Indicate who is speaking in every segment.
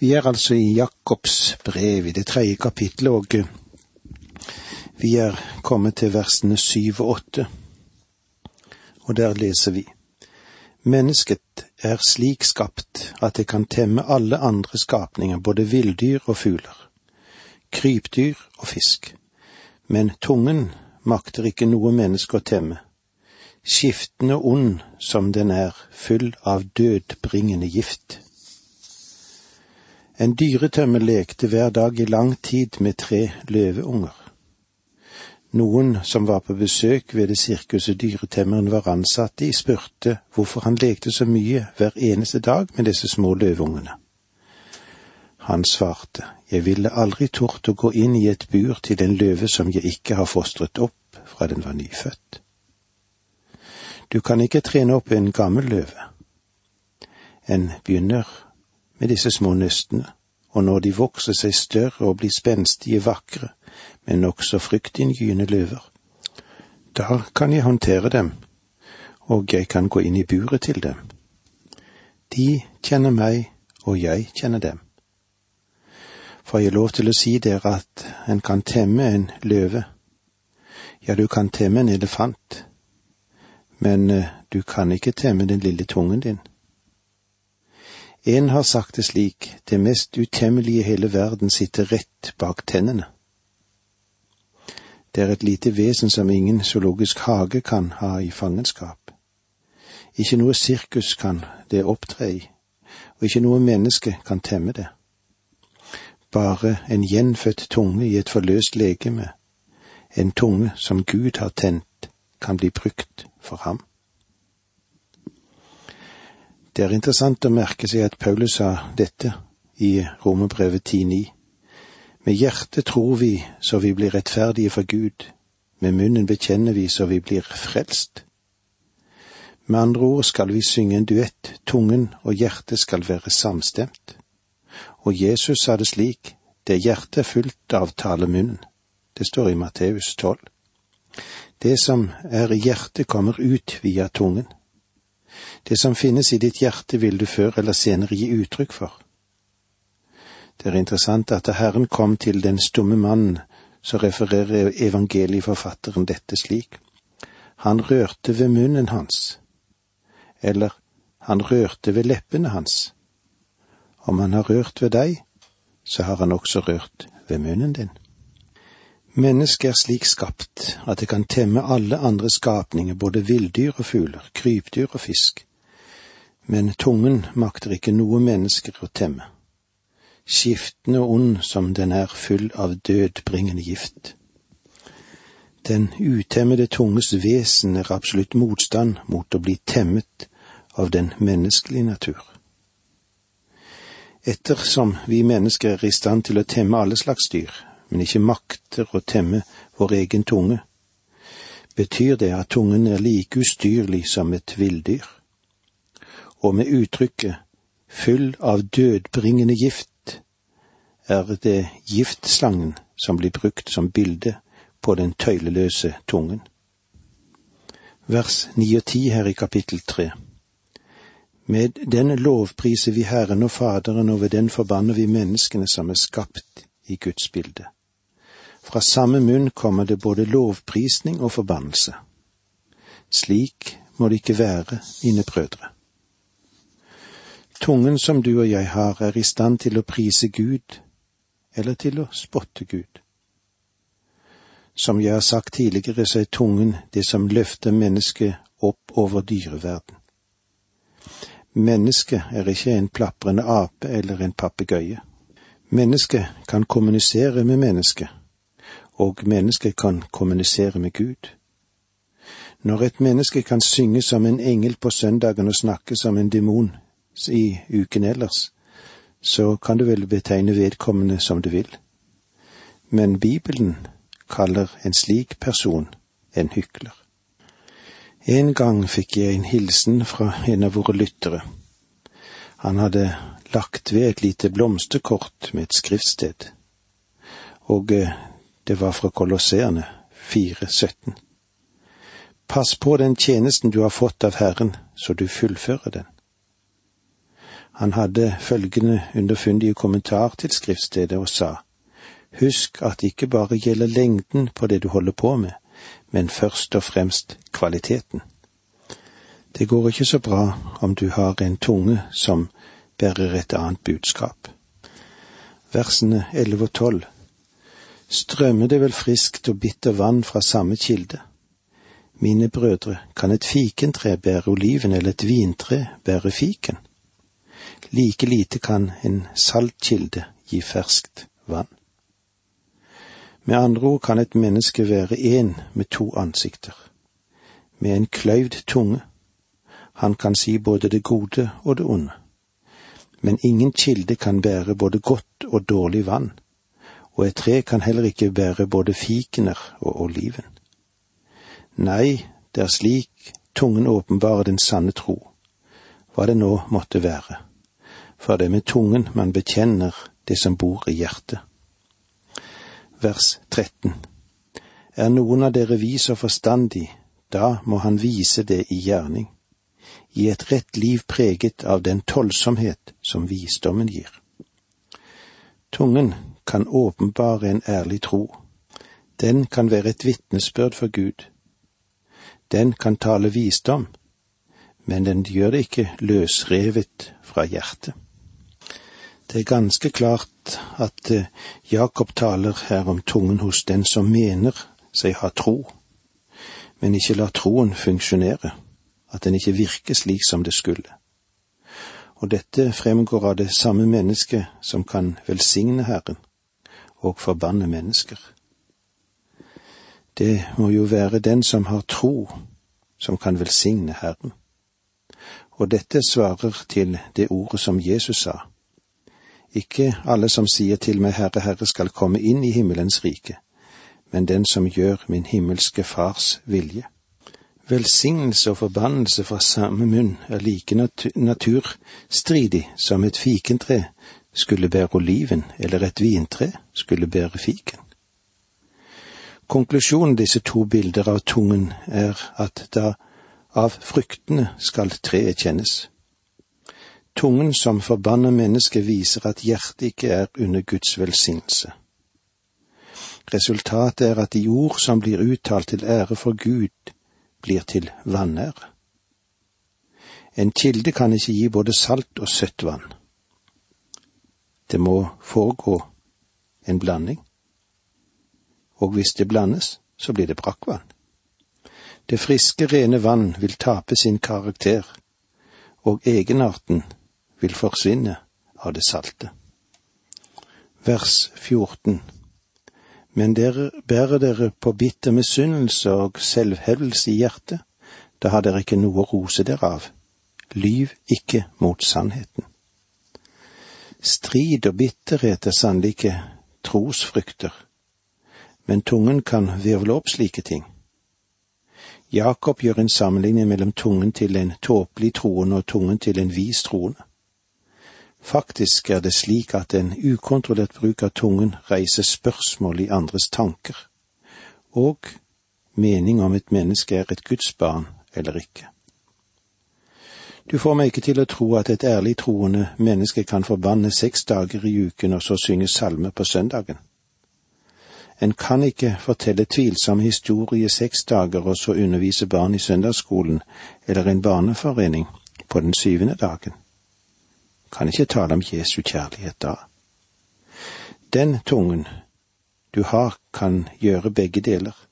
Speaker 1: Vi er altså i Jakobs brev i det tredje kapittelet, og eh, vi er kommet til versene syv og åtte. Og der leser vi. Mennesket er slik skapt at det kan temme alle andre skapninger, både villdyr og fugler, krypdyr og fisk. Men tungen makter ikke noe menneske å temme. Skiftende ond som den er, full av dødbringende gift. En dyretømmer lekte hver dag i lang tid med tre løveunger. Noen som var på besøk ved det sirkuset dyretemmeren var ansatt i, spurte hvorfor han lekte så mye hver eneste dag med disse små løveungene. Han svarte, jeg ville aldri tort å gå inn i et bur til en løve som jeg ikke har fostret opp fra den var nyfødt. Du kan ikke trene opp en gammel løve. En begynner med disse små nøstene, og når de vokser seg større og blir spenstige, vakre, men også fryktinngyende løver, da kan jeg håndtere dem, og jeg kan gå inn i buret til dem. De kjenner meg, og jeg kjenner dem. Får jeg lov til å si dere at en kan temme en løve? Ja, du kan temme en elefant, men eh, du kan ikke temme den lille tungen din. En har sagt det slik, det mest utemmelige i hele verden sitter rett bak tennene. Det er et lite vesen som ingen zoologisk hage kan ha i fangenskap. Ikke noe sirkus kan det opptre i, og ikke noe menneske kan temme det. Bare en gjenfødt tunge i et forløst legeme, en tunge som Gud har tent, kan bli brukt for ham. Det er interessant å merke seg at Paulus sa dette i Romerbrevet 10,9. Med hjertet tror vi så vi blir rettferdige for Gud, med munnen bekjenner vi så vi blir frelst. Med andre ord skal vi synge en duett, tungen og hjertet skal være samstemt. Og Jesus sa det slik, det hjertet er fullt av talemunnen. Det står i Matteus 12. Det som er i hjertet kommer ut via tungen. Det som finnes i ditt hjerte vil du før eller senere gi uttrykk for. Det er interessant at da Herren kom til den stumme mannen, så refererer evangelieforfatteren dette slik. Han rørte ved munnen hans, eller han rørte ved leppene hans. Om han har rørt ved deg, så har han også rørt ved munnen din. Mennesket er slik skapt at det kan temme alle andre skapninger, både villdyr og fugler, krypdyr og fisk men tungen makter ikke noe mennesker å temme. Skiftende og ond som den er full av dødbringende gift. Den utemmede tunges vesen er absolutt motstand mot å bli temmet av den menneskelige natur. Ettersom vi mennesker er i stand til å temme alle slags dyr, men ikke makter å temme vår egen tunge, betyr det at tungen er like ustyrlig som et villdyr og med uttrykket full av dødbringende gift er det giftslangen som blir brukt som bilde på den tøyleløse tungen. Vers ni og ti her i kapittel tre. Med den lovpriser vi Herren og Faderen, og ved den forbanner vi menneskene som er skapt i Guds bilde. Fra samme munn kommer det både lovprisning og forbannelse. Slik må det ikke være, mine brødre. Tungen som du og jeg har, er i stand til å prise Gud eller til å spotte Gud. Som jeg har sagt tidligere, så er tungen det som løfter mennesket opp over dyreverden. Mennesket er ikke en plaprende ape eller en papegøye. Mennesket kan kommunisere med mennesket, og mennesket kan kommunisere med Gud. Når et menneske kan synge som en engel på søndagen og snakke som en demon, i uken ellers, så kan du vel betegne vedkommende som du vil. Men Bibelen kaller en slik person en hykler. En gang fikk jeg en hilsen fra en av våre lyttere. Han hadde lagt ved et lite blomsterkort med et skriftsted, og eh, det var fra Kolosseerne 4.17. Pass på den tjenesten du har fått av Herren, så du fullfører den. Han hadde følgende underfundige kommentar til skriftstedet og sa, Husk at det ikke bare gjelder lengden på det du holder på med, men først og fremst kvaliteten. Det går ikke så bra om du har en tunge som bærer et annet budskap. Versene elleve og tolv Strømmer det vel friskt og bitter vann fra samme kilde? Mine brødre, kan et fikentre bære oliven eller et vintre bære fiken? Like lite kan en saltkilde gi ferskt vann. Med andre ord kan et menneske være én med to ansikter, med en kløyvd tunge. Han kan si både det gode og det onde. Men ingen kilde kan bære både godt og dårlig vann, og et tre kan heller ikke bære både fikener og oliven. Nei, det er slik tungen åpenbarer den sanne tro, hva det nå måtte være, for det er med tungen man bekjenner det som bor i hjertet vers 13. Er noen av dere vis og forstandig, da må han vise det i gjerning, i et rett liv preget av den tålsomhet som visdommen gir. Tungen kan åpenbare en ærlig tro. Den kan være et vitnesbyrd for Gud. Den kan tale visdom, men den gjør det ikke løsrevet fra hjertet. Det er ganske klart at eh, Jakob taler her om tungen hos den som mener seg ha tro, men ikke lar troen funksjonere, at den ikke virker slik som det skulle. Og dette fremgår av det samme mennesket som kan velsigne Herren og forbanne mennesker. Det må jo være den som har tro, som kan velsigne Herren. Og dette svarer til det ordet som Jesus sa ikke alle som sier til meg Herre, Herre, skal komme inn i himmelens rike, men den som gjør min himmelske Fars vilje. Velsignelse og forbannelse fra samme munn er like naturstridig som et fikentre skulle bære oliven, eller et vintre skulle bære fiken. Konklusjonen disse to bilder av tungen er at da av fruktene skal treet kjennes. Tungen som forbanner mennesket viser at hjertet ikke er under Guds velsignelse. Resultatet er at de ord som blir uttalt til ære for Gud, blir til vanære. En kilde kan ikke gi både salt og søtt vann. Det må foregå en blanding, og hvis det blandes, så blir det brakkvann. Det friske, rene vann vil tape sin karakter, og egenarten vil forsvinne av det salte. Vers 14 Men dere bærer dere på bitter misunnelse og selvhevdelse i hjertet, da har dere ikke noe å rose dere av. Lyv ikke mot sannheten. Strid og bitterhet er sannelig ikke trosfrykter, men tungen kan virvle opp slike ting. Jakob gjør en sammenligning mellom tungen til en tåpelig troende og tungen til en vis troende. Faktisk er det slik at en ukontrollert bruk av tungen reiser spørsmål i andres tanker, og mening om et menneske er et Guds barn eller ikke. Du får meg ikke til å tro at et ærlig troende menneske kan forbanne seks dager i uken og så synge salmer på søndagen. En kan ikke fortelle tvilsomme historier seks dager og så undervise barn i søndagsskolen eller en barneforening på den syvende dagen kan ikke tale om Jesu kjærlighet da. Den tungen du har, kan gjøre begge deler,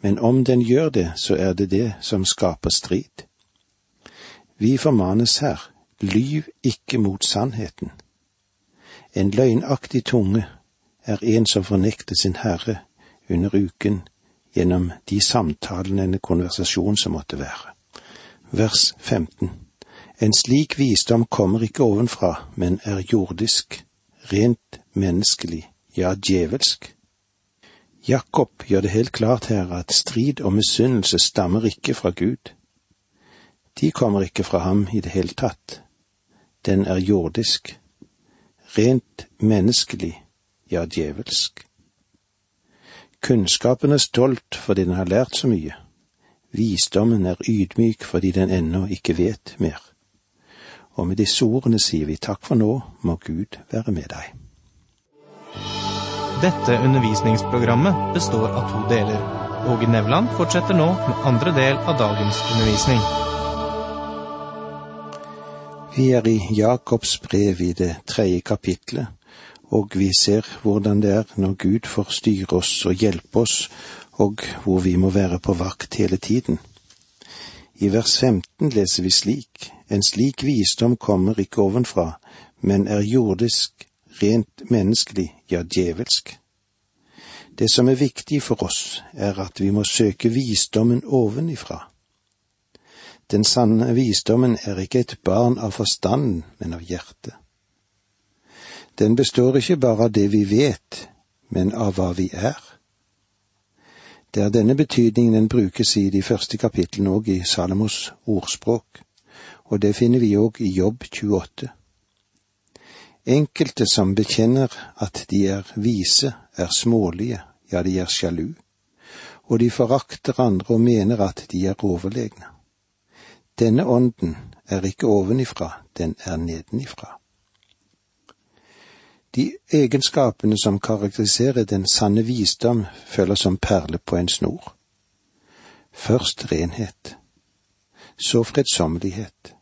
Speaker 1: men om den gjør det, så er det det som skaper strid. Vi formanes her, lyv ikke mot sannheten. En løgnaktig tunge er en som fornekter sin Herre under uken gjennom de samtalene en konversasjon som måtte være. Vers 15 en slik visdom kommer ikke ovenfra, men er jordisk, rent menneskelig, ja, djevelsk. Jakob gjør det helt klart her at strid og misunnelse stammer ikke fra Gud. De kommer ikke fra ham i det hele tatt. Den er jordisk, rent menneskelig, ja, djevelsk. Kunnskapen er stolt fordi den har lært så mye. Visdommen er ydmyk fordi den ennå ikke vet mer Og med disse ordene sier vi takk for nå, må Gud være med deg.
Speaker 2: Dette undervisningsprogrammet består av to deler. Åge Nevland fortsetter nå med andre del av dagens undervisning.
Speaker 1: Vi er i Jakobs brev i det tredje kapitlet, og vi ser hvordan det er når Gud får styre oss og hjelpe oss, og hvor vi må være på vakt hele tiden. I vers 15 leser vi slik, en slik visdom kommer ikke ovenfra, men er jordisk, rent menneskelig, ja djevelsk. Det som er viktig for oss, er at vi må søke visdommen ovenifra. Den sanne visdommen er ikke et barn av forstanden, men av hjertet. Den består ikke bare av det vi vet, men av hva vi er. Det er denne betydningen den brukes i de første kapitlene og i Salomos ordspråk, og det finner vi òg i Jobb 28. Enkelte som bekjenner at de er vise, er smålige, ja, de er sjalu, og de forakter andre og mener at de er overlegne. Denne ånden er ikke ovenifra, den er nedenifra. De egenskapene som karakteriserer den sanne visdom, følger som perle på en snor. Først renhet, så fredsommelighet.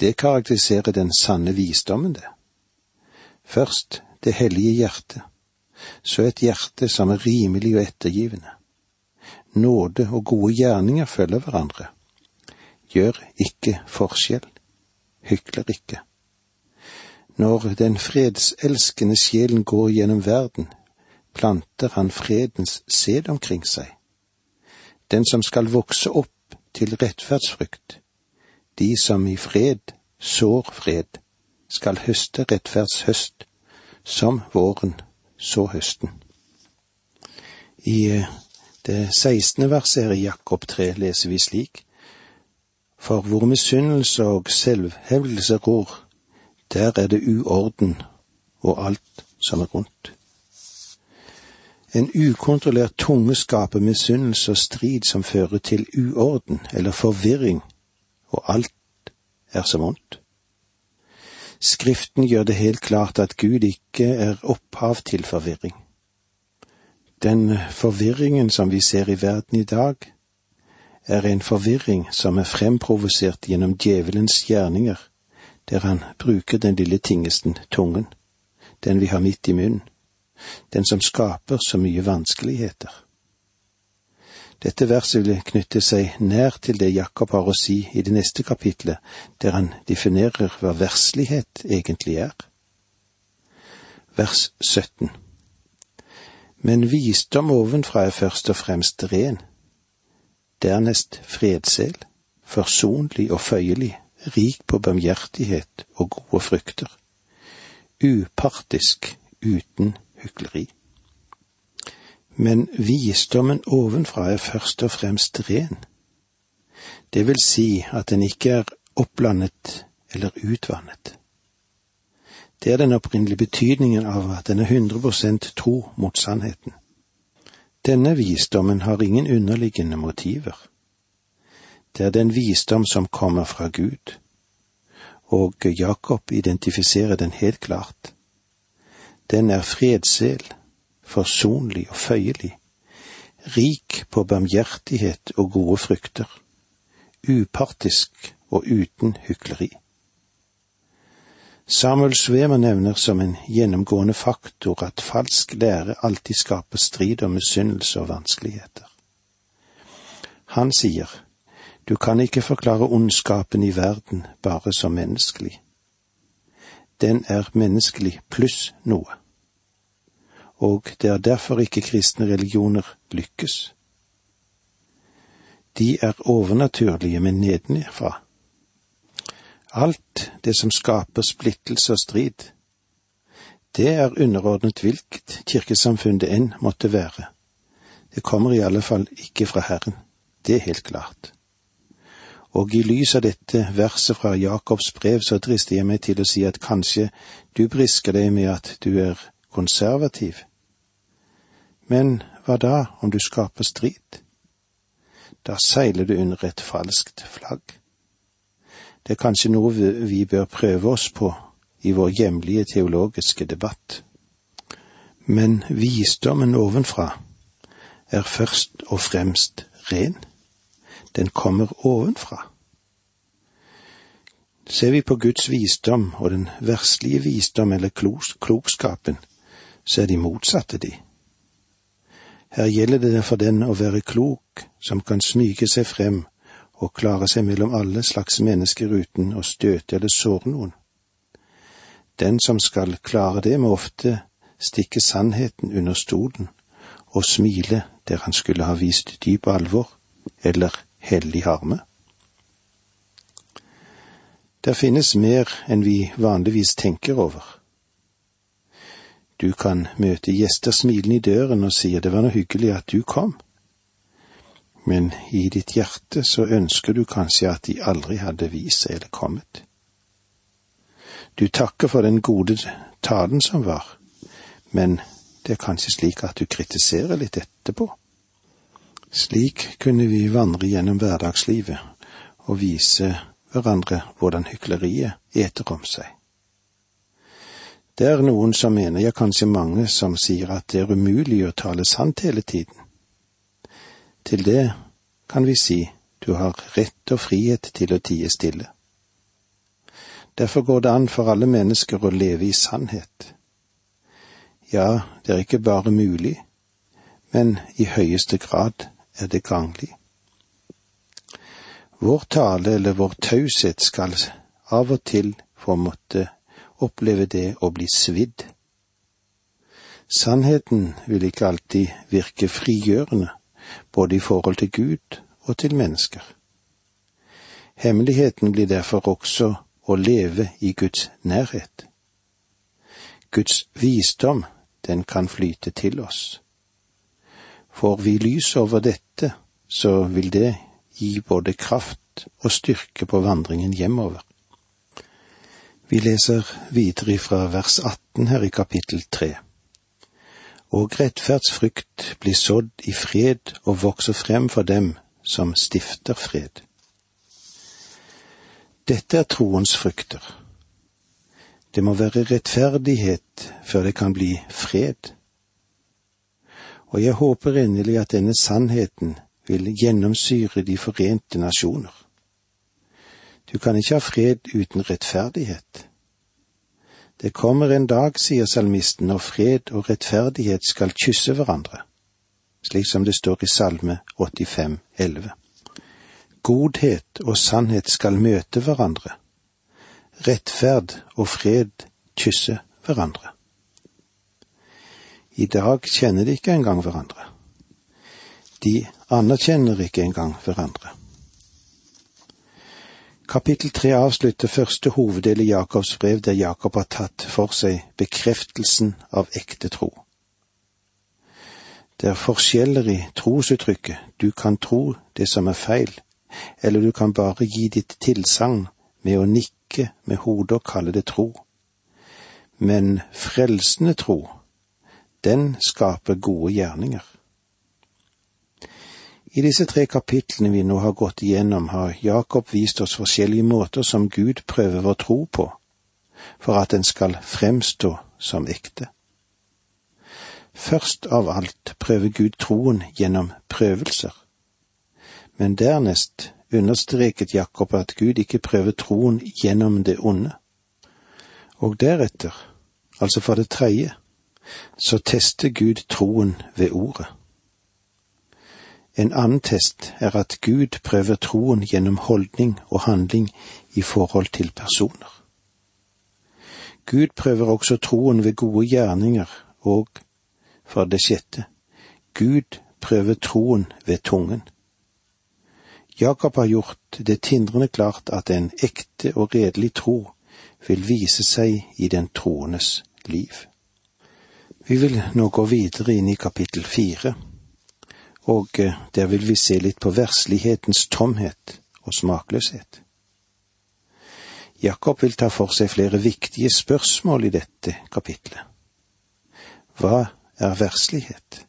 Speaker 1: Det karakteriserer den sanne visdommen, det. Først det hellige hjertet, så et hjerte som er rimelig og ettergivende. Nåde og gode gjerninger følger hverandre. Gjør ikke forskjell, hykler ikke. Når den fredselskende sjelen går gjennom verden, planter han fredens sæd omkring seg. Den som skal vokse opp til rettferdsfrykt, de som i fred sår fred, skal høste rettferdshøst, som våren så høsten. I eh, det sekstende verset her i Jakob 3 leser vi slik:" For hvor misunnelse og selvhevdelse rår, der er det uorden og alt som er rundt. En ukontrollert tunge skaper misunnelse og strid som fører til uorden eller forvirring, og alt er som vondt. Skriften gjør det helt klart at Gud ikke er opphav til forvirring. Den forvirringen som vi ser i verden i dag, er en forvirring som er fremprovosert gjennom djevelens gjerninger der han bruker den lille tingesten, tungen, den vi har midt i munnen, den som skaper så mye vanskeligheter. Dette verset vil knytte seg nær til det Jakob har å si i det neste kapitlet, der han definerer hva verslighet egentlig er. Vers 17 Men visdom ovenfra er først og fremst ren, dernest fredsel, forsonlig og føyelig, rik på barmhjertighet og gode frykter, upartisk, uten hykleri. Men visdommen ovenfra er først og fremst ren. Det vil si at den ikke er oppblandet eller utvannet. Det er den opprinnelige betydningen av at den er 100% tro mot sannheten. Denne visdommen har ingen underliggende motiver. Det er den visdom som kommer fra Gud, og Jakob identifiserer den helt klart. Den er fredsel, forsonlig og føyelig, rik på barmhjertighet og gode frukter, upartisk og uten hykleri. Samuel Svemer nevner som en gjennomgående faktor at falsk lære alltid skaper strid og misunnelse og vanskeligheter. Han sier du kan ikke forklare ondskapen i verden bare som menneskelig. Den er menneskelig pluss noe. Og det er derfor ikke kristne religioner lykkes. De er overnaturlige, men nedenfra. Alt det som skaper splittelse og strid, det er underordnet hvilket kirkesamfunn det enn måtte være. Det kommer i alle fall ikke fra Herren, det er helt klart og i lys av dette verset fra Jakobs brev så drister jeg meg til å si at kanskje du brisker deg med at du er konservativ. Men hva da om du skaper strid? Da seiler du under et falskt flagg. Det er kanskje noe vi bør prøve oss på i vår hjemlige teologiske debatt. Men visdommen ovenfra er først og fremst ren. Den kommer ovenfra. Ser vi på Guds visdom og den verslige visdom eller klokskapen, så er de motsatte, de. Her gjelder det for den å være klok, som kan smyge seg frem og klare seg mellom alle slags mennesker uten å støte eller såre noen. Den som skal klare det, må ofte stikke sannheten under stolen og smile der han skulle ha vist dyp alvor eller hellig harme. Der finnes mer enn vi vanligvis tenker over. Du kan møte gjester smilende i døren og sier det var noe hyggelig at du kom, men i ditt hjerte så ønsker du kanskje at de aldri hadde vist seg eller kommet. Du takker for den gode talen som var, men det er kanskje slik at du kritiserer litt etterpå. Slik kunne vi vandre gjennom hverdagslivet og vise hverandre hvordan hykleriet eter om seg. Det er noen som mener, ja kanskje mange, som sier at det er umulig å tale sant hele tiden. Til det kan vi si du har rett og frihet til å tie stille. Derfor går det an for alle mennesker å leve i sannhet. Ja, det er ikke bare mulig, men i høyeste grad er det ganglig. Vår tale eller vår taushet skal av og til få måtte oppleve det å bli svidd. Sannheten vil ikke alltid virke frigjørende, både i forhold til Gud og til mennesker. Hemmeligheten blir derfor også å leve i Guds nærhet. Guds visdom, den kan flyte til oss. Får vi lys over dette, så vil det gi både kraft og styrke på vandringen hjemover. Vi leser videre fra vers 18 her i kapittel 3. Og rettferdsfrykt blir sådd i fred og vokser frem for dem som stifter fred. Dette er troens frykter. Det må være rettferdighet før det kan bli fred. Og jeg håper endelig at denne sannheten vil gjennomsyre de forente nasjoner. Du kan ikke ha fred uten rettferdighet. Det kommer en dag, sier salmisten, når fred og rettferdighet skal kysse hverandre, slik som det står i Salme 85, 11. Godhet og sannhet skal møte hverandre. Rettferd og fred kysse hverandre. I dag kjenner de ikke engang hverandre. De anerkjenner ikke engang hverandre. Kapittel tre avslutter første hoveddel i Jakobs brev, der Jakob har tatt for seg bekreftelsen av ekte tro. Det er forskjeller i trosuttrykket, du kan tro det som er feil, eller du kan bare gi ditt tilsagn med å nikke med hodet og kalle det tro. Men frelsende tro, den skaper gode gjerninger. I disse tre kapitlene vi nå har gått igjennom, har Jakob vist oss forskjellige måter som Gud prøver vår tro på, for at den skal fremstå som ekte. Først av alt prøver Gud troen gjennom prøvelser, men dernest understreket Jakob at Gud ikke prøver troen gjennom det onde. Og deretter, altså for det tredje, så tester Gud troen ved ordet. En annen test er at Gud prøver troen gjennom holdning og handling i forhold til personer. Gud prøver også troen ved gode gjerninger, og, for det sjette, Gud prøver troen ved tungen. Jakob har gjort det tindrende klart at en ekte og redelig tro vil vise seg i den troendes liv. Vi vil nå gå videre inn i kapittel fire og eh, der vil vi se litt på verslighetens tomhet og smakløshet. Jakob vil ta for seg flere viktige spørsmål i dette kapitlet. Hva er verslighet?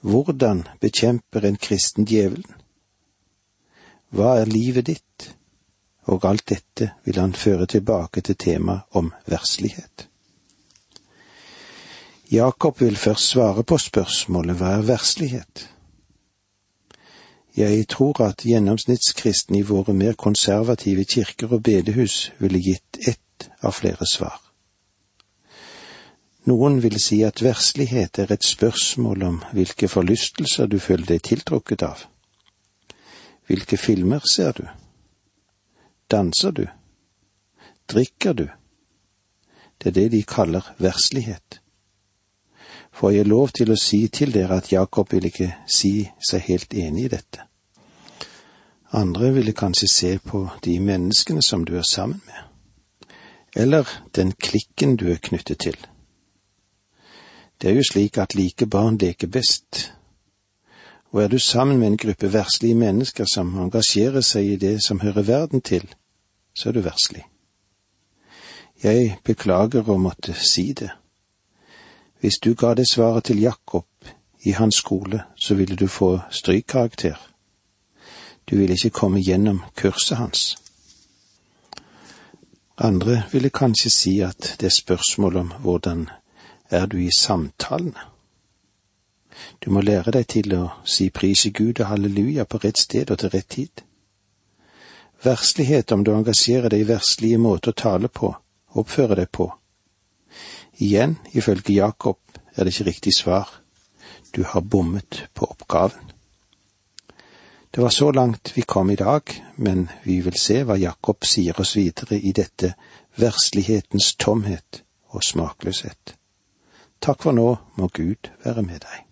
Speaker 1: Hvordan bekjemper en kristen djevelen? Hva er livet ditt, og alt dette vil han føre tilbake til temaet om verslighet. Jakob vil først svare på spørsmålet hva er verslighet? Jeg tror at gjennomsnittskristne i våre mer konservative kirker og bedehus ville gitt ett av flere svar. Noen vil si at verslighet er et spørsmål om hvilke forlystelser du føler deg tiltrukket av. Hvilke filmer ser du? Danser du? Drikker du? Det er det de kaller verslighet. Får jeg lov til å si til dere at Jakob vil ikke si seg helt enig i dette? Andre ville kanskje se på de menneskene som du er sammen med, eller den klikken du er knyttet til. Det er jo slik at like barn leker best, og er du sammen med en gruppe verslige mennesker som engasjerer seg i det som hører verden til, så er du verslig. Jeg beklager å måtte si det. Hvis du ga det svaret til Jakob i hans skole, så ville du få strykkarakter. Du ville ikke komme gjennom kurset hans. Andre ville kanskje si at det er spørsmål om hvordan er du i samtalene. Du må lære deg til å si prise Gud og halleluja på rett sted og til rett tid. Verslighet om du engasjerer deg i verslige måter å tale på, oppføre deg på. Igjen, ifølge Jakob, er det ikke riktig svar. Du har bommet på oppgaven. Det var så langt vi kom i dag, men vi vil se hva Jakob sier oss videre i dette verslighetens tomhet og smakløshet. Takk for nå, må Gud være med deg.